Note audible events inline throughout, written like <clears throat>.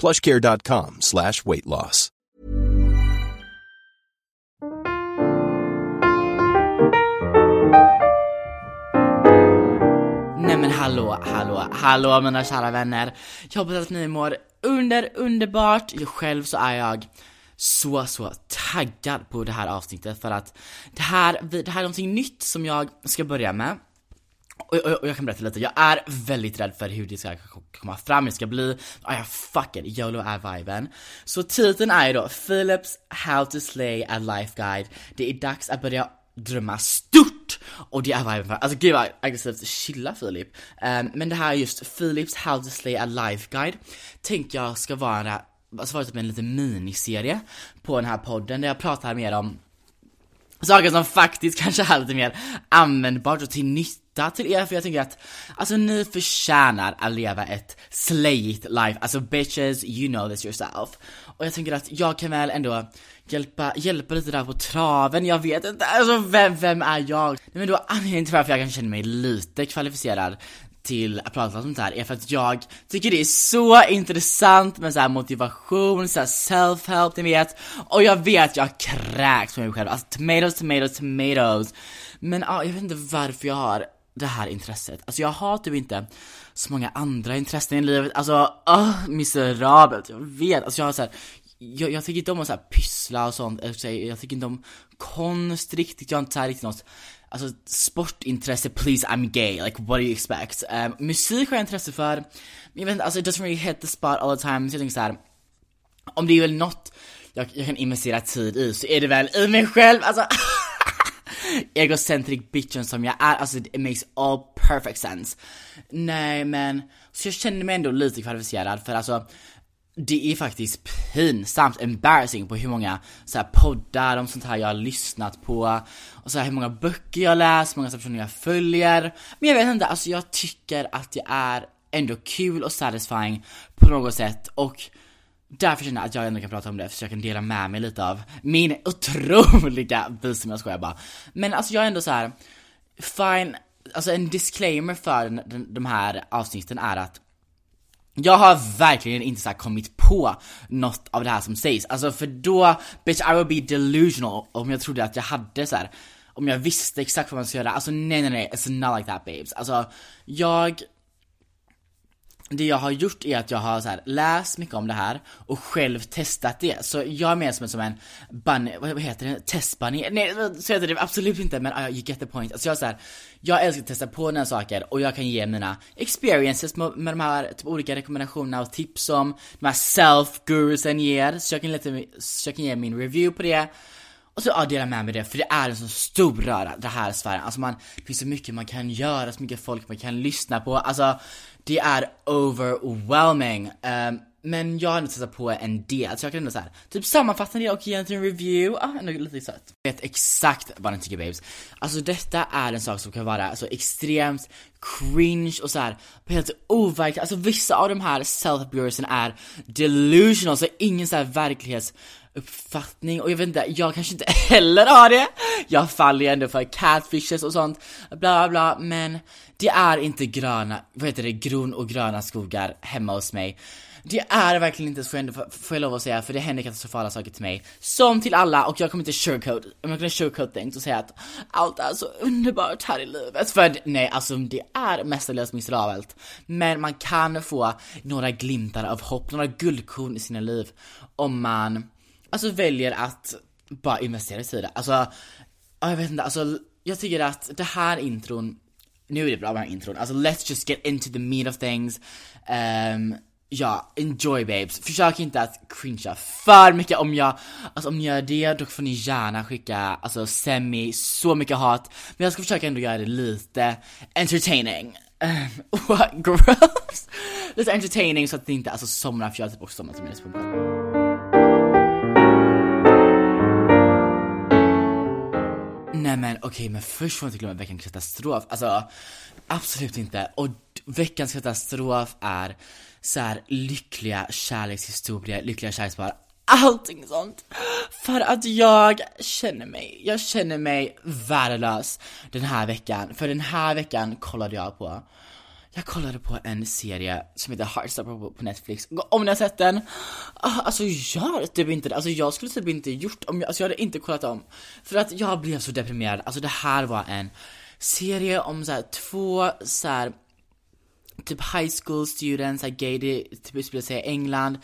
plushcare.com slash weight loss. Nej men hallå, hallå, hallå mina kära vänner. Jag hoppas att ni mår under, underbart. Jag själv så är jag så, så taggad på det här avsnittet för att det här, det här är någonting nytt som jag ska börja med. Och, och, och jag kan berätta lite, jag är väldigt rädd för hur det ska komma fram, det ska bli, ah, ja fuck it, YOLO är viben. Så titeln är ju då Philips How to Slay a Life Guide. Det är dags att börja drömma stort! Och det är viben för, alltså gud vad aggressivt, chilla Filip. Um, men det här är just Philips How to Slay a Life Guide, tänker jag ska vara, alltså vara typ en liten miniserie på den här podden där jag pratar mer om saker som faktiskt <laughs> kanske är lite mer användbart och till nytta till er för jag tänker att alltså ni förtjänar att leva ett slayigt life, alltså bitches you know this yourself. Och jag tänker att jag kan väl ändå hjälpa, hjälpa lite där på traven, jag vet inte, alltså vem, vem är jag? Nej men då anledningen till varför jag kan känna mig lite kvalificerad till att prata om sånt här är för att jag tycker det är så intressant med så motivation, så self-help, ni vet. Och jag vet jag kräks på mig själv, alltså tomatoes, tomatoes, tomatoes. Men ja, jag vet inte varför jag har det här intresset. Alltså jag har typ inte så många andra intressen i livet, alltså oh, miserabelt, jag vet. Alltså jag har så här, jag, jag tycker inte om att så här pyssla och sånt, jag tycker inte om konst riktigt, jag har inte så här riktigt något Alltså sportintresse, please I'm gay, like what do you expect? Um, musik har jag intresse för, men jag vet inte, alltså it doesn't really hit the spot all the time, så jag tänker såhär, om det är väl något jag, jag kan investera tid i så är det väl i mig själv, alltså <laughs> egocentric bitchen som jag är, alltså it makes all perfect sense. Nej men, så jag känner mig ändå lite kvalificerad för alltså det är faktiskt pinsamt embarrassing på hur många så här, poddar om sånt här jag har lyssnat på och så här, hur många böcker jag har läst, hur många personer jag följer. Men jag vet inte, alltså jag tycker att det är ändå kul och satisfying på något sätt och därför känner jag att jag ändå kan prata om det så jag kan dela med mig lite av min otroliga visdom, jag skojar bara. Men alltså jag är ändå så här fine, alltså en disclaimer för de här avsnitten är att jag har verkligen inte så kommit på något av det här som sägs, alltså för då, bitch I would be delusional om jag trodde att jag hade så här, om jag visste exakt vad man ska göra, alltså nej nej nej, it's not like that babes. Alltså, jag det jag har gjort är att jag har så här, läst mycket om det här och själv testat det. Så jag är mer som en, som en bunny, vad heter det? Testbunny? Nej så heter det absolut inte men ah, uh, you get the point. Alltså jag så här, jag älskar att testa på nya saker och jag kan ge mina experiences med, med de här typ, olika rekommendationerna och tips som de här self-gurusen ger. Så jag, kan lite, så jag kan ge min review på det. Och så ja, dela med mig det, för det är en så stor röra, det här sfären. Alltså man, det finns så mycket man kan göra, så mycket folk man kan lyssna på. Alltså det är overwhelming. Um, men jag har ändå testat på en del, så jag kan ändå såhär, typ sammanfatta det och ge en review, ah, ändå lite sött. Jag vet exakt vad ni tycker babes. Alltså detta är en sak som kan vara alltså extremt cringe och såhär, helt overkligt. Alltså vissa av de här self-bureausen är delusional, så ingen såhär verklighets uppfattning och jag vet inte, jag kanske inte <laughs> heller har det. Jag faller ju ändå för catfishes och sånt, bla bla men det är inte gröna, vad heter det, gron och gröna skogar hemma hos mig. det är verkligen inte så, ändå, får jag lov att säga, för det händer katastrofala saker till mig. Som till alla, och jag kommer inte sugarcoat, om jag kunde sugarcoat things och säga att allt är så underbart här i livet. För nej, alltså det är mestadels miserabelt. Men man kan få några glimtar av hopp, några guldkorn i sina liv. Om man, alltså väljer att bara investera i det. Alltså, jag vet inte, alltså jag tycker att det här intron nu är det bra med den här intron, alltså let's just get into the meat of things. Um, ja, enjoy babes. Försök inte att cringea för mycket om jag, alltså om ni gör det då får ni gärna skicka, alltså semi, så mycket hat. Men jag ska försöka ändå göra det lite entertaining. Um, <laughs> what gross! lite entertaining så att ni inte alltså somnar, för jag har typ också somnat som jag på Nej men okej, okay, men först får man inte glömma veckans katastrof. Alltså, absolut inte. Och veckans katastrof är så här, lyckliga kärlekshistorier, lyckliga kärlekspar, allting sånt. För att jag känner mig, jag känner mig värdelös den här veckan. För den här veckan kollade jag på jag kollade på en serie som heter Heartstopper på Netflix, om ni har sett den, ah, alltså gör typ inte det, alltså jag skulle typ inte gjort om jag, alltså jag hade inte kollat om, för att jag blev så deprimerad, alltså det här var en serie om så här, två så här, typ high school students, såhär gay, det typ utspelar sig i England,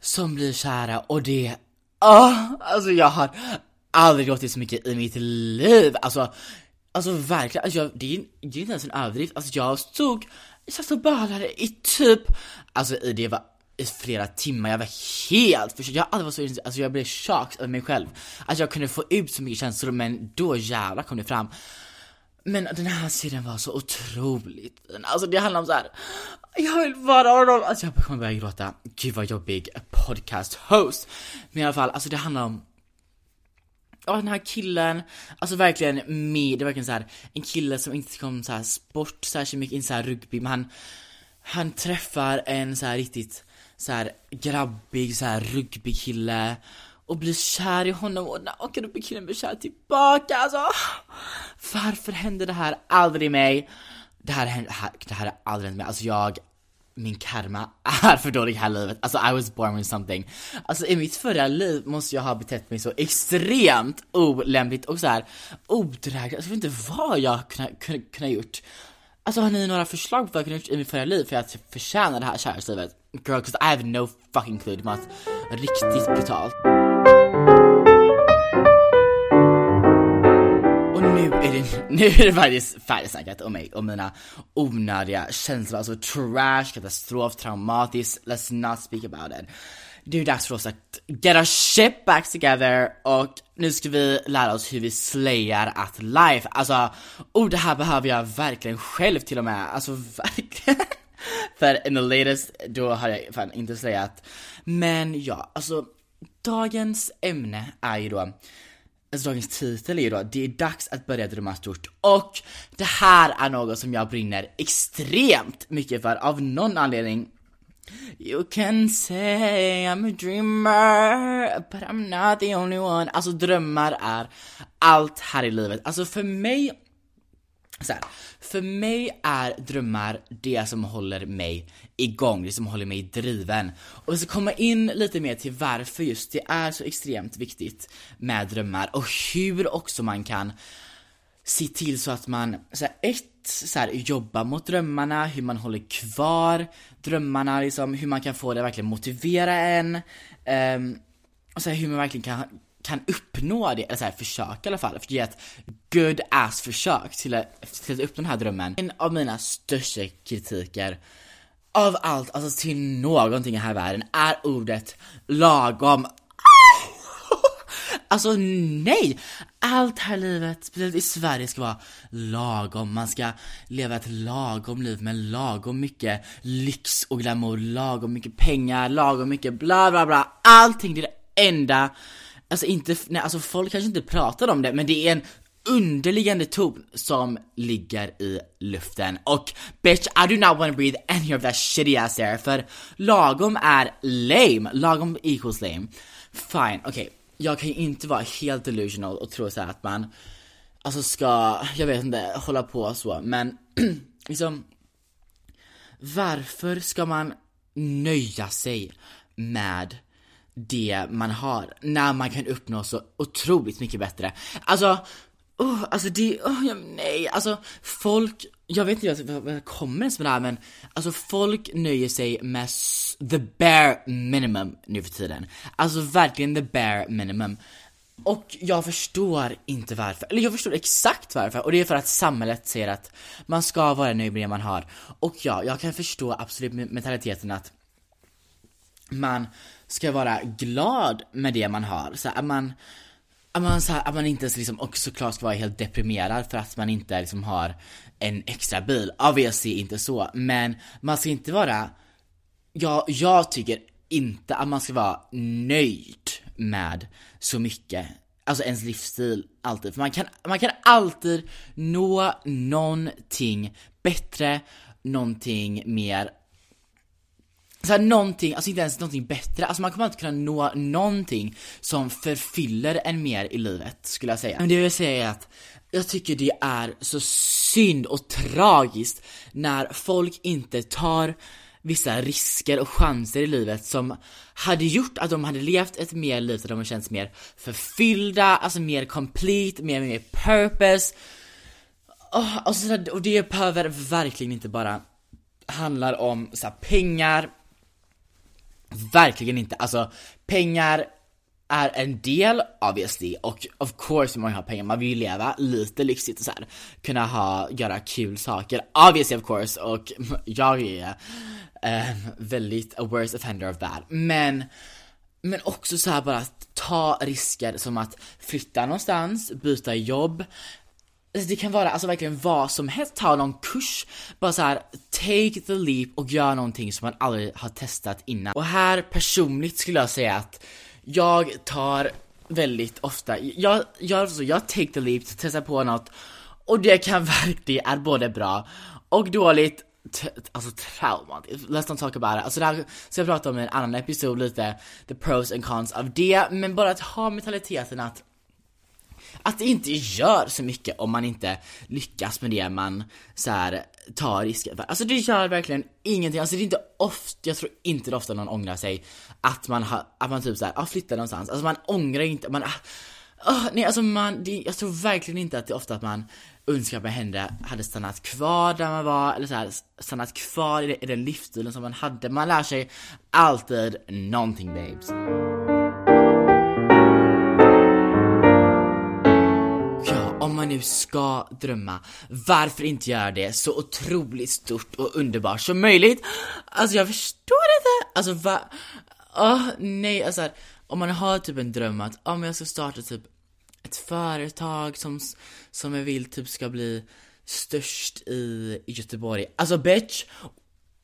som blir kära och det, ah, alltså jag har aldrig gråtit så mycket i mitt liv, alltså Alltså verkligen, alltså jag, det, är, det är inte ens en överdrift, alltså jag stod, jag satt och bölade i typ, alltså i det var i flera timmar, jag var helt förstörd, jag har aldrig varit så alltså jag blev chockad över mig själv. Alltså jag kunde få ut så mycket känslor men då jävlar kom det fram. Men den här serien var så otroligt fin, alltså det handlar om så här. jag vill vara honom, alltså jag kommer börja gråta, gud vad jobbig podcast host. Men i alla fall, alltså det handlar om ja den här killen, alltså verkligen med, det är verkligen så här, en kille som inte tycker om så här sport särskilt mycket, inte så här rugby, men han, han träffar en så här riktigt så här grabbig så här rugbykille och blir kär i honom och när rugbykillen blir kär tillbaka, alltså varför hände det här aldrig mig? Det här, det här, har aldrig hänt mig, alltså jag min karma är för dålig här livet. Alltså I was born with something. Alltså i mitt förra liv måste jag ha betett mig så extremt olämpligt och så här odrägligt. Alltså jag vet inte vad jag kunde, kunde, kunde gjort. Alltså har ni några förslag på vad jag kunde gjort i mitt förra liv för att förtjäna det här kärlekslivet? Girl, cause I have no fucking clue. Det var riktigt brutalt. Nu är det, <laughs> nu är det faktiskt färdigsnackat om mig och mina onödiga känslor, alltså trash, katastrof, traumatiskt, let's not speak about it. Det är dags för oss att get our shit back together och nu ska vi lära oss hur vi slayar at life. Alltså, oh det här behöver jag verkligen själv till och med, alltså <laughs> verkligen. För in the latest, då har jag fan inte slayat. Men ja, alltså dagens ämne är ju då alltså dagens titel är ju då Det är dags att börja drömma stort. Och det här är något som jag brinner extremt mycket för av någon anledning. You can say I'm a dreamer but I'm not the only one. Alltså drömmar är allt här i livet, alltså för mig så här, för mig är drömmar det som håller mig igång, det som håller mig driven. Och vi ska komma in lite mer till varför just det är så extremt viktigt med drömmar och hur också man kan se till så att man, så här, ett, så här, jobba mot drömmarna, hur man håller kvar drömmarna, liksom, hur man kan få det att verkligen motivera en. Um, och så här, hur man verkligen kan kan uppnå det, eller så här, försöka i alla fall, för ge ett good ass försök till att, till att uppnå den här drömmen. En av mina största kritiker av allt, alltså till någonting i här världen, är ordet lagom. <laughs> Alltså nej! Allt här livet, speciellt i Sverige, ska vara lagom. Man ska leva ett lagom liv med lagom mycket lyx och glamour, lagom mycket pengar, lagom mycket bla bla bla. Allting, det är det enda alltså inte, nej alltså folk kanske inte pratar om det, men det är en underliggande ton som ligger i luften. Och bitch, I do not want to breathe any of that shitty ass air, för lagom är lame, lagom equals lame. Fine, okej, okay. jag kan ju inte vara helt delusional och tro så att man, alltså ska, jag vet inte, hålla på så, men <clears throat> liksom, varför ska man nöja sig med det man har, när man kan uppnå så otroligt mycket bättre. Alltså, oh, alltså det, oh, nej, alltså folk, jag vet inte vad jag kommer ens med det här men, alltså folk nöjer sig med the bare minimum nu för tiden. Alltså verkligen the bare minimum. Och jag förstår inte varför, eller jag förstår exakt varför, och det är för att samhället säger att man ska vara nöjd med det man har. Och ja, jag kan förstå absolut mentaliteten att man ska vara glad med det man har, så att man att man, så här, att man inte liksom också såklart ska vara helt deprimerad för att man inte liksom har en extra bil. Obviously inte så, men man ska inte vara, ja, jag tycker inte att man ska vara nöjd med så mycket, alltså ens livsstil alltid. För man kan, man kan alltid nå någonting bättre, någonting mer så här, någonting, alltså inte ens någonting bättre, alltså man kommer inte kunna nå någonting som förfyller en mer i livet, skulle jag säga. Men det jag vill säga är att jag tycker det är så synd och tragiskt när folk inte tar vissa risker och chanser i livet som hade gjort att de hade levt ett mer liv där de har känts mer förfyllda, alltså mer complete, mer, mer purpose. Oh, så, och det behöver verkligen inte bara handla om så här, pengar, verkligen inte, alltså pengar är en del obviously och of course man har pengar, man vill ju leva lite lyxigt och så här, kunna ha, göra kul saker, obviously of course och <laughs> jag är eh, väldigt a worst offender of that, men men också så här bara ta risker som att flytta någonstans, byta jobb, Alltså det kan vara alltså verkligen vad som helst, ta någon kurs, bara så här, take the leap och gör någonting som man aldrig har testat innan. Och här personligt skulle jag säga att jag tar väldigt ofta, jag gör så, alltså, jag take the leap, testar på något och det kan <laughs> verkligen är både bra och dåligt alltså trauma let's not talk about it. Alltså det här ska jag prata om i en annan episod lite, the pros and cons av det, men bara att ha mentaliteten att att det inte gör så mycket om man inte lyckas med det man så här, tar risker för. Alltså det gör verkligen ingenting, alltså det är inte ofta, jag tror inte det är ofta någon ångrar sig att man har, att man typ såhär, ah, flyttar någonstans, alltså man ångrar inte, man, oh, nej alltså man, det, jag tror verkligen inte att det är ofta att man önskar att man hände, hade stannat kvar där man var, eller så här, stannat kvar i, i den livsstilen som man hade. Man lär sig alltid någonting babes. Man nu ska drömma, varför inte göra det så otroligt stort och underbart som möjligt? Alltså jag förstår inte, alltså va? Oh, nej, alltså om man har typ en dröm att, om oh, jag ska starta typ ett företag som, som jag vill typ ska bli störst i, i Göteborg. Alltså bitch,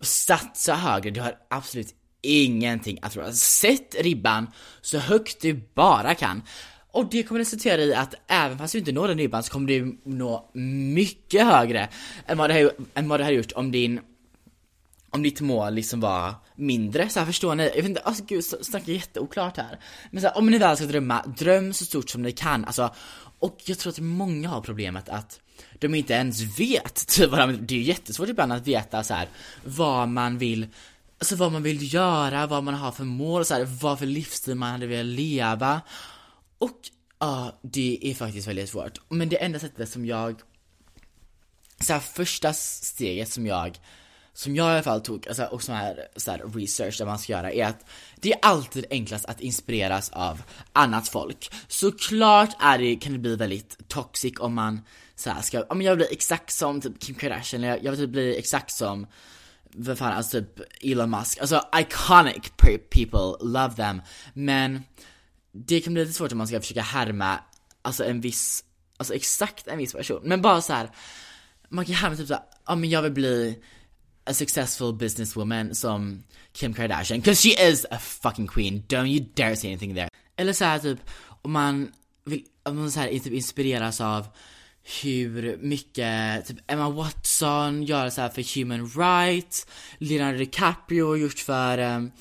satsa högre, du har absolut ingenting att tro. Sätt ribban så högt du bara kan. Och det kommer resultera i att även fast du inte når den ribban så kommer du nå mycket högre än vad du har, än vad hade gjort om din om ditt mål liksom var mindre, så här, förstår ni? Jag vet inte, alltså gud, snackar jätteoklart här. Men så här, om ni väl ska drömma, dröm så stort som ni kan, alltså. Och jag tror att många har problemet att de inte ens vet <laughs> typ vad de, det är ju jättesvårt ibland att veta så här, vad man vill Alltså vad man vill göra, vad man har för mål, så här, vad för livsstil man hade velat leva och ja, det är faktiskt väldigt svårt. Men det enda sättet som jag, så här, första steget som jag som jag i alla fall tog, alltså, och som är så här, research där man ska göra, är att det är alltid enklast att inspireras av annat folk. Såklart är det, kan det bli väldigt toxic om man så här, ska, om jag vill bli exakt som typ Kim Kardashian, eller jag vill typ bli exakt som vad fan, alltså typ Elon Musk, alltså iconic people, love them, men det kan bli lite svårt om man ska försöka härma, alltså en viss, alltså exakt en viss person. Men bara så här, man kan härma typ såhär, ja men jag vill bli a successful businesswoman som Kim Kardashian, 'cause she is a fucking queen, don't you dare say anything there. Eller så här, typ, om man vill, om man så här, typ inspireras av hur mycket, typ Emma Watson gör så här för human rights, Leonardo DiCaprio har gjort för um,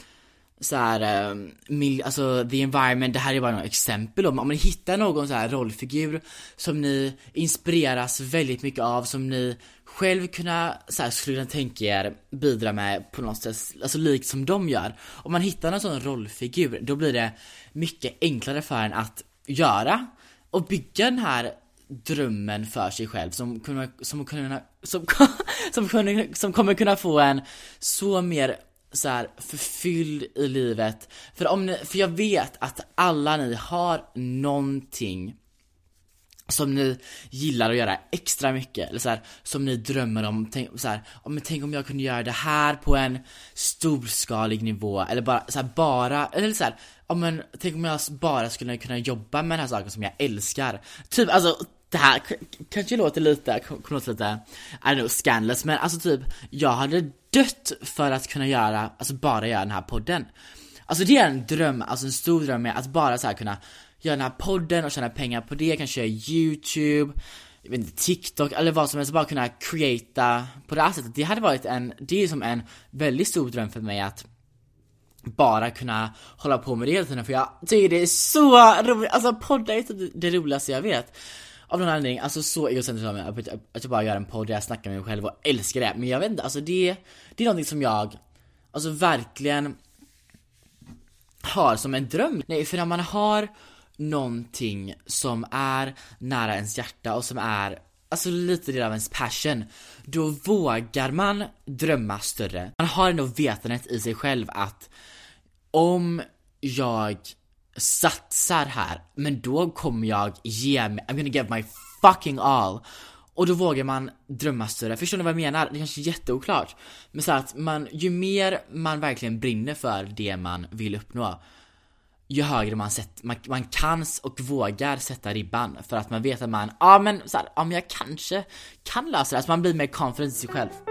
så här, eh, mil, alltså the environment, det här är bara några exempel om, om man hittar någon så här rollfigur som ni inspireras väldigt mycket av, som ni själv kunna, så här, skulle kunna tänka er bidra med på något sätt, alltså likt som de gör. Om man hittar någon sån rollfigur, då blir det mycket enklare för en att göra och bygga den här drömmen för sig själv som kommer, som kunna, som, <laughs> som, som, som kommer kunna få en så mer så här förfylld i livet. För om ni, för jag vet att alla ni har någonting som ni gillar att göra extra mycket, eller så här, som ni drömmer om, tänk, så här, om, tänk om jag kunde göra det här på en storskalig nivå, eller bara så här, bara, eller så här, om men, tänk om jag bara skulle kunna jobba med den här saken som jag älskar. Typ, alltså det här kanske låter lite, kommer låta lite, I don't know, scandalous, men alltså typ, jag hade dött för att kunna göra, alltså bara göra den här podden. Alltså det är en dröm, alltså en stor dröm med att bara så här kunna göra den här podden och tjäna pengar på det, kanske göra youtube, jag vet inte, TikTok eller vad som helst, bara kunna creata på det här sättet. Det hade varit en, det är som en väldigt stor dröm för mig att bara kunna hålla på med det hela tiden för jag tycker det är så roligt, alltså poddar är typ det roligaste jag vet av någon anledning, alltså så egocentriskt av mig att, att jag bara gör en podd där jag snackar med mig själv och älskar det. Men jag vet inte, alltså det, det är någonting som jag, alltså verkligen har som en dröm. Nej, för när man har någonting som är nära ens hjärta och som är Alltså lite del av ens passion, då vågar man drömma större. Man har ändå vetandet i sig själv att om jag satsar här, men då kommer jag ge mig, I'm gonna give my fucking all. Och då vågar man drömma större, förstår ni vad jag menar? Det kanske är jätteoklart. Men så att man, ju mer man verkligen brinner för det man vill uppnå, ju högre man, sätt, man, man kan och vågar sätta ribban för att man vet att man, ja men så här, ah, men jag kanske kan lösa det, här, så man blir mer confident i sig själv.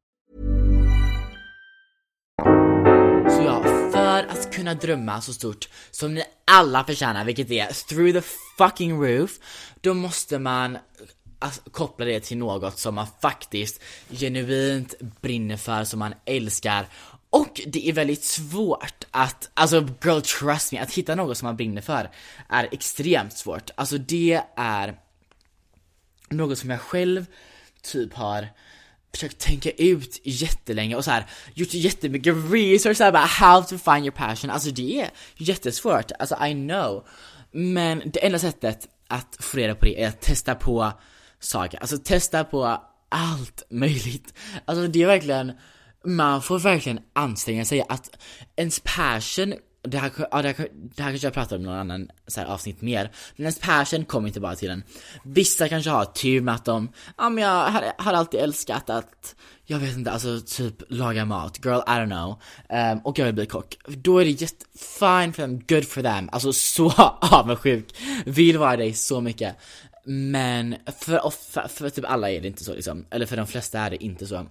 Kunna drömma så stort som ni alla förtjänar, vilket är through the fucking roof, då måste man alltså, koppla det till något som man faktiskt genuint brinner för, som man älskar och det är väldigt svårt att, alltså girl trust me, att hitta något som man brinner för är extremt svårt. Alltså det är något som jag själv typ har försökt tänka ut jättelänge och så här gjort jättemycket research så här, bara how to find your passion, alltså det är jättesvårt, alltså I know. Men det enda sättet att få reda på det är att testa på saker, alltså testa på allt möjligt. Alltså det är verkligen, man får verkligen anstränga sig att ens passion det här, ja, det, här, det här kanske jag pratar om i någon annan så här, avsnitt mer, men ens passion kommer inte bara till en. Vissa kanske har tur med att de, ja men jag har, har alltid älskat att, jag vet inte, alltså typ laga mat, girl I don't know, um, och jag vill bli kock. Då är det just fine for them, good for them, alltså så <laughs> avundsjuk, vill vara dig så mycket. Men för, för, för typ alla är det inte så liksom, eller för de flesta är det inte så.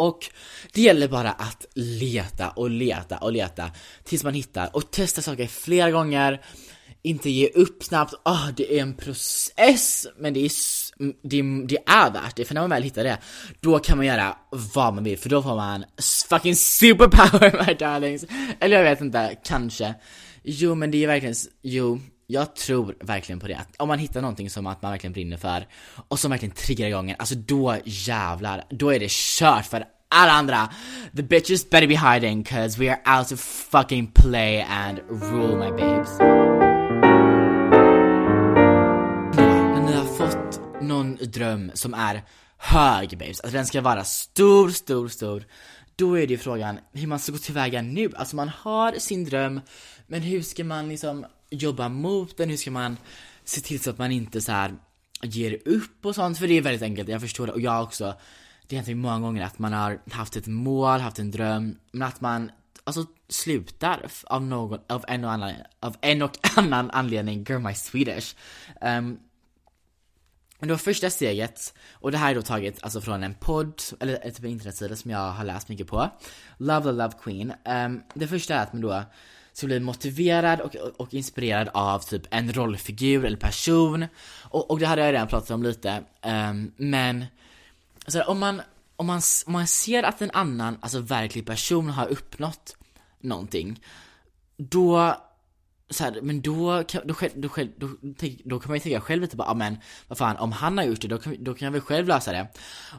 Och det gäller bara att leta och leta och leta tills man hittar och testa saker flera gånger. Inte ge upp snabbt, ah oh, det är en process, men det är, det, det är värt det, för när man väl hittar det, då kan man göra vad man vill, för då får man fucking superpower <laughs> my darlings. Eller jag vet inte, kanske. Jo men det är verkligen, jo, jag tror verkligen på det. Att om man hittar någonting som att man verkligen brinner för och som verkligen triggar igång en, alltså då jävlar, då är det kört för alla andra. The bitches better be hiding cause we are out to fucking play and rule my babes. När ni har fått någon dröm som är hög babes, alltså den ska vara stor, stor, stor. Då är det ju frågan hur man ska gå tillväga nu. Alltså man har sin dröm, men hur ska man liksom jobba mot den? Hur ska man se till så att man inte så här ger upp och sånt? För det är väldigt enkelt, jag förstår det och jag också. Det har hänt många gånger att man har haft ett mål, haft en dröm, men att man alltså slutar av någon, av en och annan, av en och <laughs> annan anledning, girl my Swedish. Um, men det var första steget, och det här är då taget alltså från en podd, eller typ en internetsida som jag har läst mycket på. Love the Love Queen. Um, det första är att man då ska bli motiverad och, och inspirerad av typ en rollfigur eller person. Och, och det hade jag redan pratat om lite, um, men alltså, om, man, om, man, om man ser att en annan, alltså verklig person har uppnått någonting, då så här, men då, kan, då, då, då, då, då kan man ju tänka själv lite bara, men vad fan, om han har gjort det, då kan, då kan jag väl själv lösa det.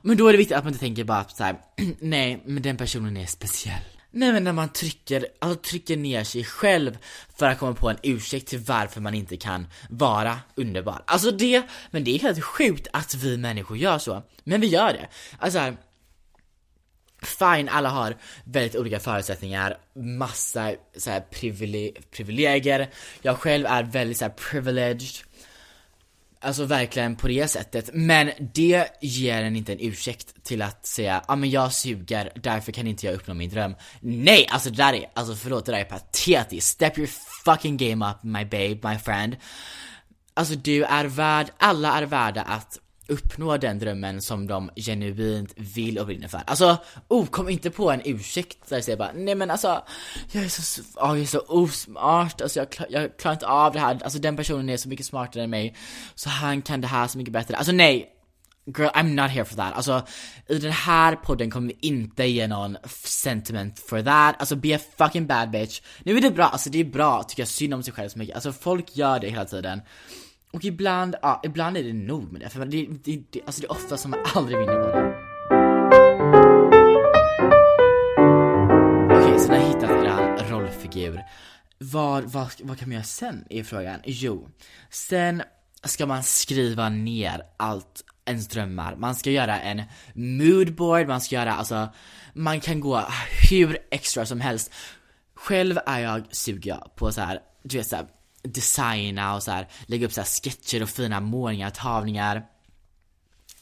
Men då är det viktigt att man inte tänker bara så här, <clears throat> nej, men den personen är speciell. Nej men när man trycker, alltså trycker ner sig själv för att komma på en ursäkt till varför man inte kan vara underbar. Alltså det, men det är helt sjukt att vi människor gör så. Men vi gör det. Alltså här, Fine, alla har väldigt olika förutsättningar, massa så här, privilegier. Jag själv är väldigt så här, privileged. Alltså verkligen på det sättet. Men det ger en inte en ursäkt till att säga ja ah, men jag suger, därför kan inte jag uppnå min dröm. Nej, alltså det där är, alltså förlåt, det där är patetiskt. Step your fucking game up my babe, my friend. Alltså du är värd, alla är värda att uppnå den drömmen som de genuint vill och brinner för. Alltså, oh, kom inte på en ursäkt där jag säger bara nej men alltså, jag är så, oh, jag är så osmart, alltså jag, klar, jag klarar inte av det här, alltså den personen är så mycket smartare än mig, så han kan det här så mycket bättre. Alltså nej, Girl, I'm not here for that. Alltså, i den här podden kommer vi inte ge någon sentiment for that. Alltså, be a fucking bad bitch. Nu är det bra, alltså det är bra att tycka synd om sig själv så mycket. Alltså folk gör det hela tiden. Och ibland, ja, ibland är det nog med det, för det, det, det, alltså det är ofta som man aldrig vinner på det. Okej, okay, så när jag hittat er rollfigur, vad, vad, vad kan man göra sen, är frågan. Jo, sen ska man skriva ner allt ens drömmar. Man ska göra en moodboard, man ska göra, alltså, man kan gå hur extra som helst. Själv är jag, suger jag på så här, du vet såhär designa och så här, lägga upp så här sketcher och fina målningar, tavlingar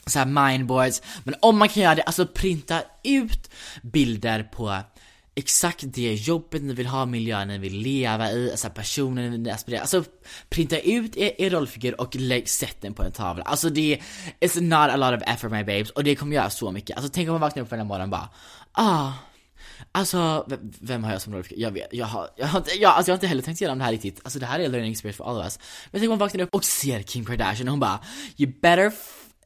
så här mindboards, men om man kan göra det, alltså printa ut bilder på exakt det jobbet ni vill ha, miljön ni vill leva i, alltså personen ni aspirerar alltså printa ut er, er rollfigur och lägg, sätt den på en tavla. Alltså det är, it's not a lot of effort my babes, och det kommer göra så mycket. Alltså tänk om man vaknar upp varje morgon och bara, ah, Alltså, vem har jag som rollfigur? Jag vet, jag har, jag har, jag, alltså jag har inte heller tänkt igenom det här riktigt. Alltså det här är learning experience for all of us. Men tänk om hon vaknar upp och ser Kim Kardashian och hon bara You better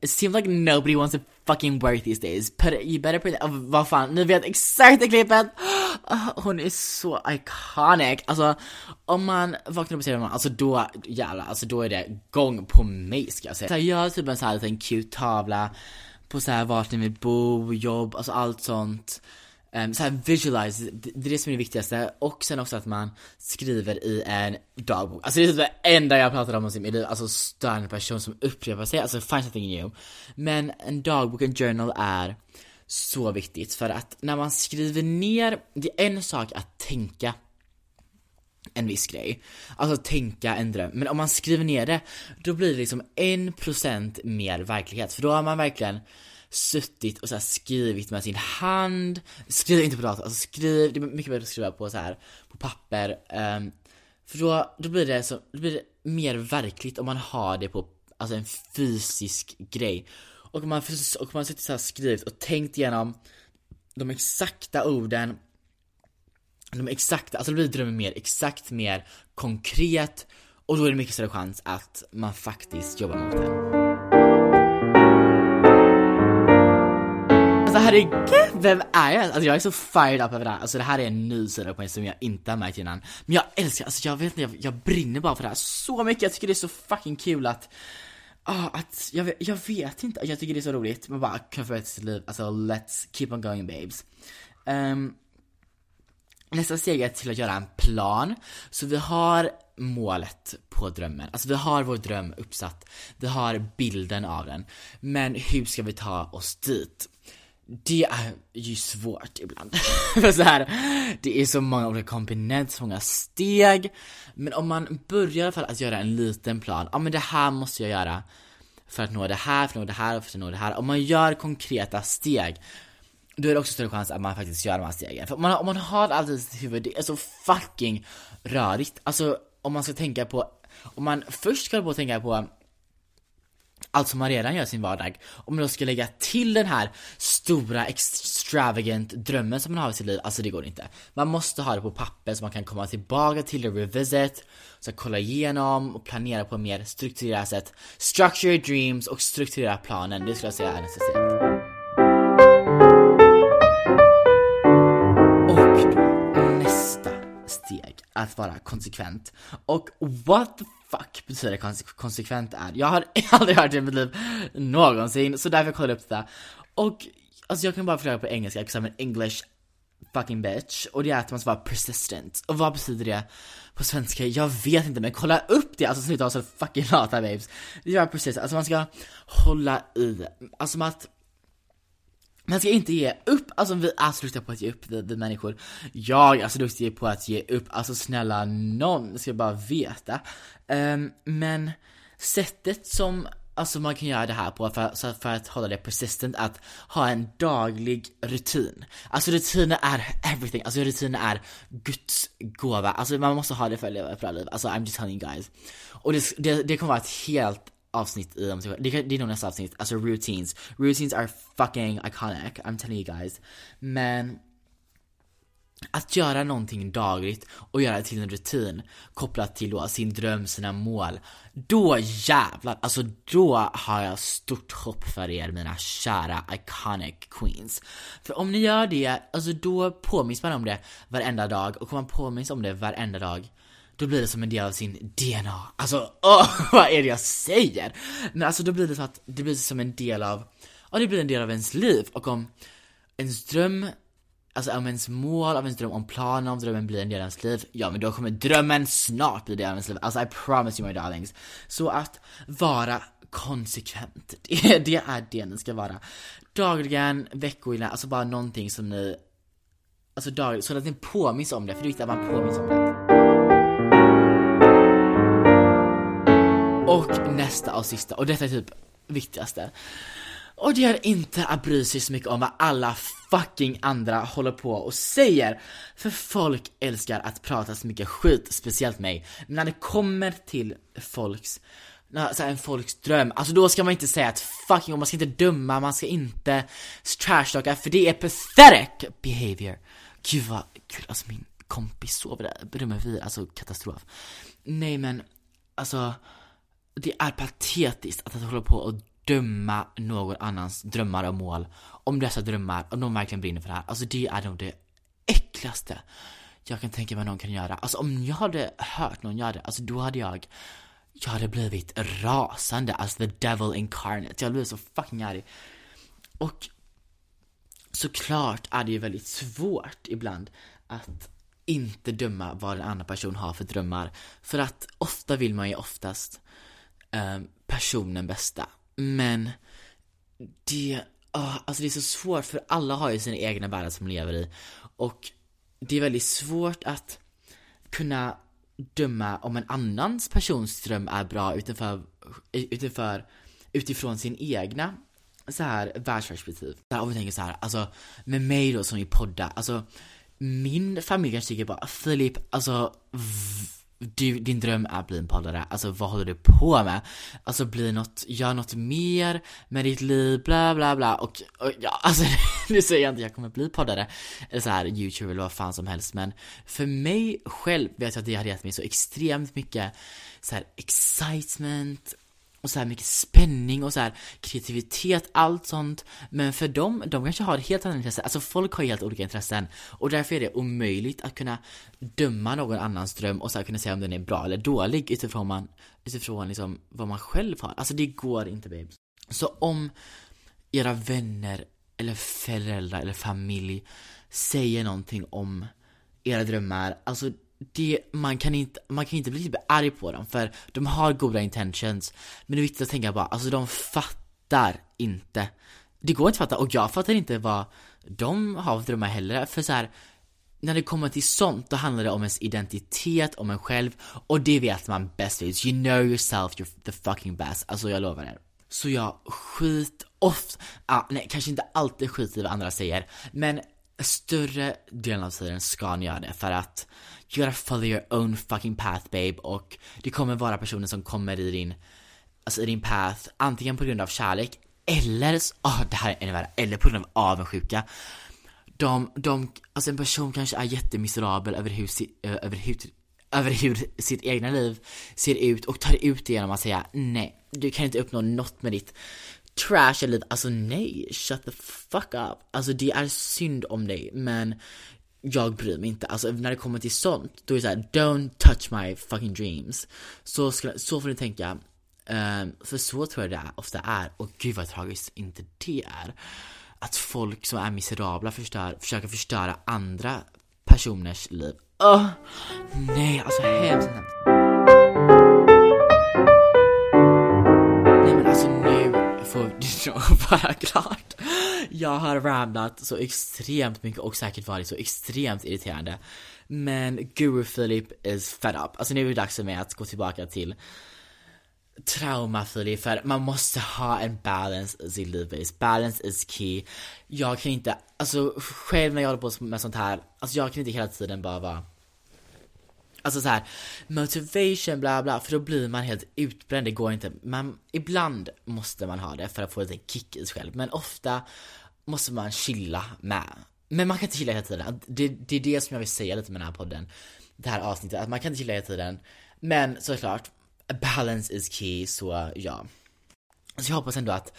It seems like nobody wants to fucking work these days. Put it, you better put it, oh, vad fan, ni vet exakt det klippet! Ah, hon är så iconic. Alltså, om man vaknar upp och ser honom, alltså då, jävlar, alltså då är det gång på mig ska jag säga. Så jag har typ en sån här liten cute tavla på så här vart ni vill bo, jobb, alltså allt sånt. Um, så här visualize, det, det är det som är det viktigaste. Och sen också att man skriver i en dagbok. Alltså det är typ det enda jag pratar om i mitt liv, alltså störande person som upprepar sig, alltså find something new. Men en dagbok, en journal är så viktigt för att när man skriver ner, det är en sak att tänka en viss grej. Alltså tänka en dröm. Men om man skriver ner det, då blir det liksom en procent mer verklighet. För då har man verkligen suttit och så skrivit med sin hand, skriv inte på dator, alltså skriv, det är mycket bättre att skriva på så här på papper. Um, för då, då blir det så, då blir det mer verkligt om man har det på, alltså en fysisk grej. Och man, och man suttit så här skrivit och tänkt igenom de exakta orden, de exakta, alltså då blir drömmen mer exakt, mer konkret och då är det mycket större chans att man faktiskt jobbar mot den. Herregud, vem är jag? Alltså jag är så fired up över det här, alltså det här är en ny sida på mig som jag inte har märkt innan. Men jag älskar, alltså jag vet inte, jag, jag brinner bara för det här så mycket, jag tycker det är så fucking kul att Ah, att, jag, vet, jag vet inte, jag tycker det är så roligt, man bara kan förbättra sitt liv, alltså let's keep on going babes. Um, Nästa steg är till att göra en plan, så vi har målet på drömmen, alltså vi har vår dröm uppsatt, vi har bilden av den, men hur ska vi ta oss dit? Det är ju svårt ibland. <laughs> För så här, det är så många olika komponenter, så många steg. Men om man börjar i alla fall att göra en liten plan, ja men det här måste jag göra för att nå det här, för att nå det här för att nå det här. Om man gör konkreta steg, då är det också större chans att man faktiskt gör de här stegen. För om man, om man har allt i sitt huvud, det är så fucking rörigt. Alltså om man ska tänka på, om man först ska på tänka på allt som man redan gör i sin vardag. Om man då ska lägga till den här stora extravagant drömmen som man har i sitt liv, alltså det går inte. Man måste ha det på papper så man kan komma tillbaka till det, revisit, så kolla igenom och planera på ett mer strukturerat sätt. Structure your dreams och strukturera planen, det skulle jag säga är nästa steg. Att vara konsekvent. Och what the fuck betyder konsekvent är? Jag har <laughs> aldrig hört det i mitt liv någonsin, så därför kollade jag upp det. Och alltså jag kan bara förklara på engelska, jag I'm English fucking bitch. Och det är att man ska vara persistent. Och vad betyder det på svenska? Jag vet inte, men kolla upp det! Alltså sluta vara så fucking lata babes. Det är persistent, alltså man ska hålla i. Alltså man att man ska inte ge upp, alltså vi är så duktiga på att ge upp, vi, vi människor. Jag är så duktig på att ge upp, alltså snälla någon ska bara veta. Um, men sättet som alltså man kan göra det här på för, för att hålla det persistent, att ha en daglig rutin. Alltså rutiner är everything, alltså rutiner är Guds gåva, alltså man måste ha det för att leva ett bra liv, alltså I'm just telling you guys. Och det, det, det kommer vara ett helt avsnitt i dem, det, det är nog nästa avsnitt, alltså routines. Routines are fucking iconic, I'm telling you guys. Men att göra någonting dagligt och göra det till en rutin kopplat till då sin dröm, sina mål. Då jävlar, alltså då har jag stort hopp för er mina kära iconic queens. För om ni gör det, alltså då påminns man om det varenda dag och kommer man påminns om det varenda dag då blir det som en del av sin DNA. Alltså, åh, <laughs> vad är det jag säger? Men alltså då blir det så att det blir som en del av, ja det blir en del av ens liv och om ens dröm Alltså om ens mål, om ens dröm, om planen om drömmen blir en del av ens liv, ja men då kommer drömmen snart bli en del av ens liv. Alltså I promise you my darlings. Så att vara konsekvent, <laughs> det, det är det ni ska vara. Dagligen, veckoinnan, alltså bara någonting som ni Alltså dagligen, så att ni påminns om det, för det är viktigt att man påminns om det. Och nästa och sista, och detta är typ viktigaste. Och det är inte att bry sig så mycket om vad alla fucking andra håller på och säger. För folk älskar att prata så mycket skit, speciellt mig. Men när det kommer till folks så en folks dröm, alltså då ska man inte säga att fucking, man ska inte döma, man ska inte trashtalka för det är pathetic behavior. Gud vad kul, alltså min kompis sover där, rummet vi, alltså katastrof. Nej men, alltså det är patetiskt att hålla på och döma någon annans drömmar och mål om dessa drömmar, om de verkligen brinner för det här. Alltså det är nog det äckligaste jag kan tänka mig någon kan göra. Alltså om jag hade hört någon göra det, alltså då hade jag jag hade blivit rasande, alltså the devil incarnate. Jag hade blivit så fucking arg. Och såklart är det ju väldigt svårt ibland att inte döma vad en annan person har för drömmar. För att ofta vill man ju oftast eh, personen bästa. Men det, oh, alltså det är så svårt för alla har ju sina egna världar som lever i. Och det är väldigt svårt att kunna döma om en annans persons dröm är bra utifrån, utanför, utifrån sin egna så här världsperspektiv. Om vi tänker så här, alltså med mig då som vi poddar, alltså min familj kanske tycker bara ah, Filip, alltså du, din dröm är att bli en poddare, alltså vad håller du på med? Alltså bli något, gör något mer med ditt liv, bla bla bla och, och ja, <laughs> alltså nu säger jag inte att jag kommer bli poddare eller så här youtube eller vad fan som helst men för mig själv vet jag att det hade gett mig så extremt mycket så här excitement och så här mycket spänning och så här kreativitet, allt sånt. Men för dem, de kanske har helt andra intressen, Alltså folk har helt olika intressen. Och därför är det omöjligt att kunna döma någon annans dröm och så här kunna säga om den är bra eller dålig utifrån, man, utifrån liksom vad man själv har. Alltså det går inte babes. Så om era vänner eller föräldrar eller familj säger någonting om era drömmar, alltså det, man, kan inte, man kan inte bli typ arg på dem för de har goda intentions Men det är viktigt att tänka bara, alltså de fattar inte Det går inte att fatta och jag fattar inte vad de har för drömmar heller för så här, när det kommer till sånt, då handlar det om ens identitet, om en själv och det vet man bäst vet. You know yourself, you're the fucking best. Alltså jag lovar er. Så jag skit ofta, ah, nej kanske inte alltid skit i vad andra säger, men större delen av tiden ska ni göra det för att you gotta follow your own fucking path babe och det kommer vara personer som kommer i din, alltså i din path antingen på grund av kärlek eller, oh, det här är ännu värre, eller på grund av avundsjuka. De, de, alltså en person kanske är jättemiserabel över hur, över hur, över hur sitt egna liv ser ut och tar ut det genom att säga nej, du kan inte uppnå något med ditt trash liv, alltså nej, shut the fuck up. Alltså det är synd om dig men jag bryr mig inte. Alltså när det kommer till sånt, då är det såhär don't touch my fucking dreams. Så, ska, så får ni tänka. Um, för så tror jag det är, ofta är, och gud vad tragiskt inte det är. Att folk som är miserabla förstör, försöker förstöra andra personers liv. Oh, nej, alltså hemskt, alltså, hemskt. <laughs> <laughs> bara klart. Jag har ramlat så extremt mycket och säkert varit så extremt irriterande. Men Guru Philip is fed up. Alltså nu är det dags för mig att gå tillbaka till trauma Philip för man måste ha en balance i sitt liv. Balance is key. Jag kan inte, alltså själv när jag håller på med sånt här, alltså jag kan inte hela tiden bara vara Alltså så här, motivation bla bla, för då blir man helt utbränd, det går inte. Man, ibland måste man ha det för att få lite kick i sig själv, men ofta måste man chilla med. Men man kan inte chilla hela tiden, det, det är det som jag vill säga lite med den här podden, det här avsnittet, att man kan inte chilla hela tiden. Men såklart, balance is key, så ja. Så jag hoppas ändå att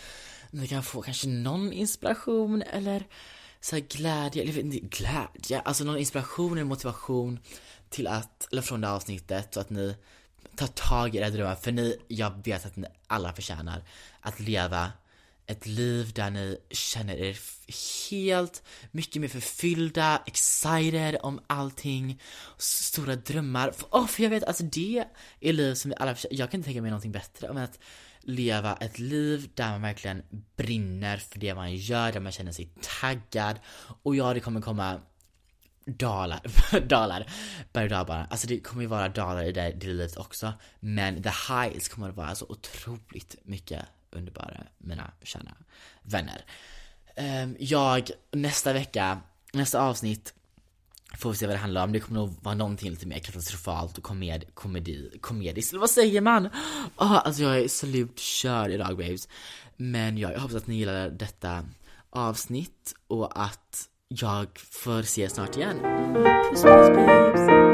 ni kan få kanske någon inspiration eller så glädje, eller glädje, alltså någon inspiration eller motivation till att, eller från det här avsnittet så att ni tar tag i era drömmar för ni, jag vet att ni alla förtjänar att leva ett liv där ni känner er helt mycket mer förfyllda, excited om allting, stora drömmar. För, oh, för jag vet, alltså det är liv som vi alla. Jag kan inte tänka mig någonting bättre än att leva ett liv där man verkligen brinner för det man gör, där man känner sig taggad. Och ja, det kommer komma dalar, <laughs> dalar, berg och Alltså det kommer ju vara dalar i det, det livet också. Men the highs kommer att vara så otroligt mycket underbara, mina kära vänner. Ehm, jag, nästa vecka, nästa avsnitt Får vi se vad det handlar om, det kommer nog vara någonting lite mer katastrofalt och komed, komedi, komediskt, eller vad säger man? Oh, alltså jag är slut körd idag babes Men ja, jag hoppas att ni gillar detta avsnitt och att jag får se snart igen. Puss puss babes!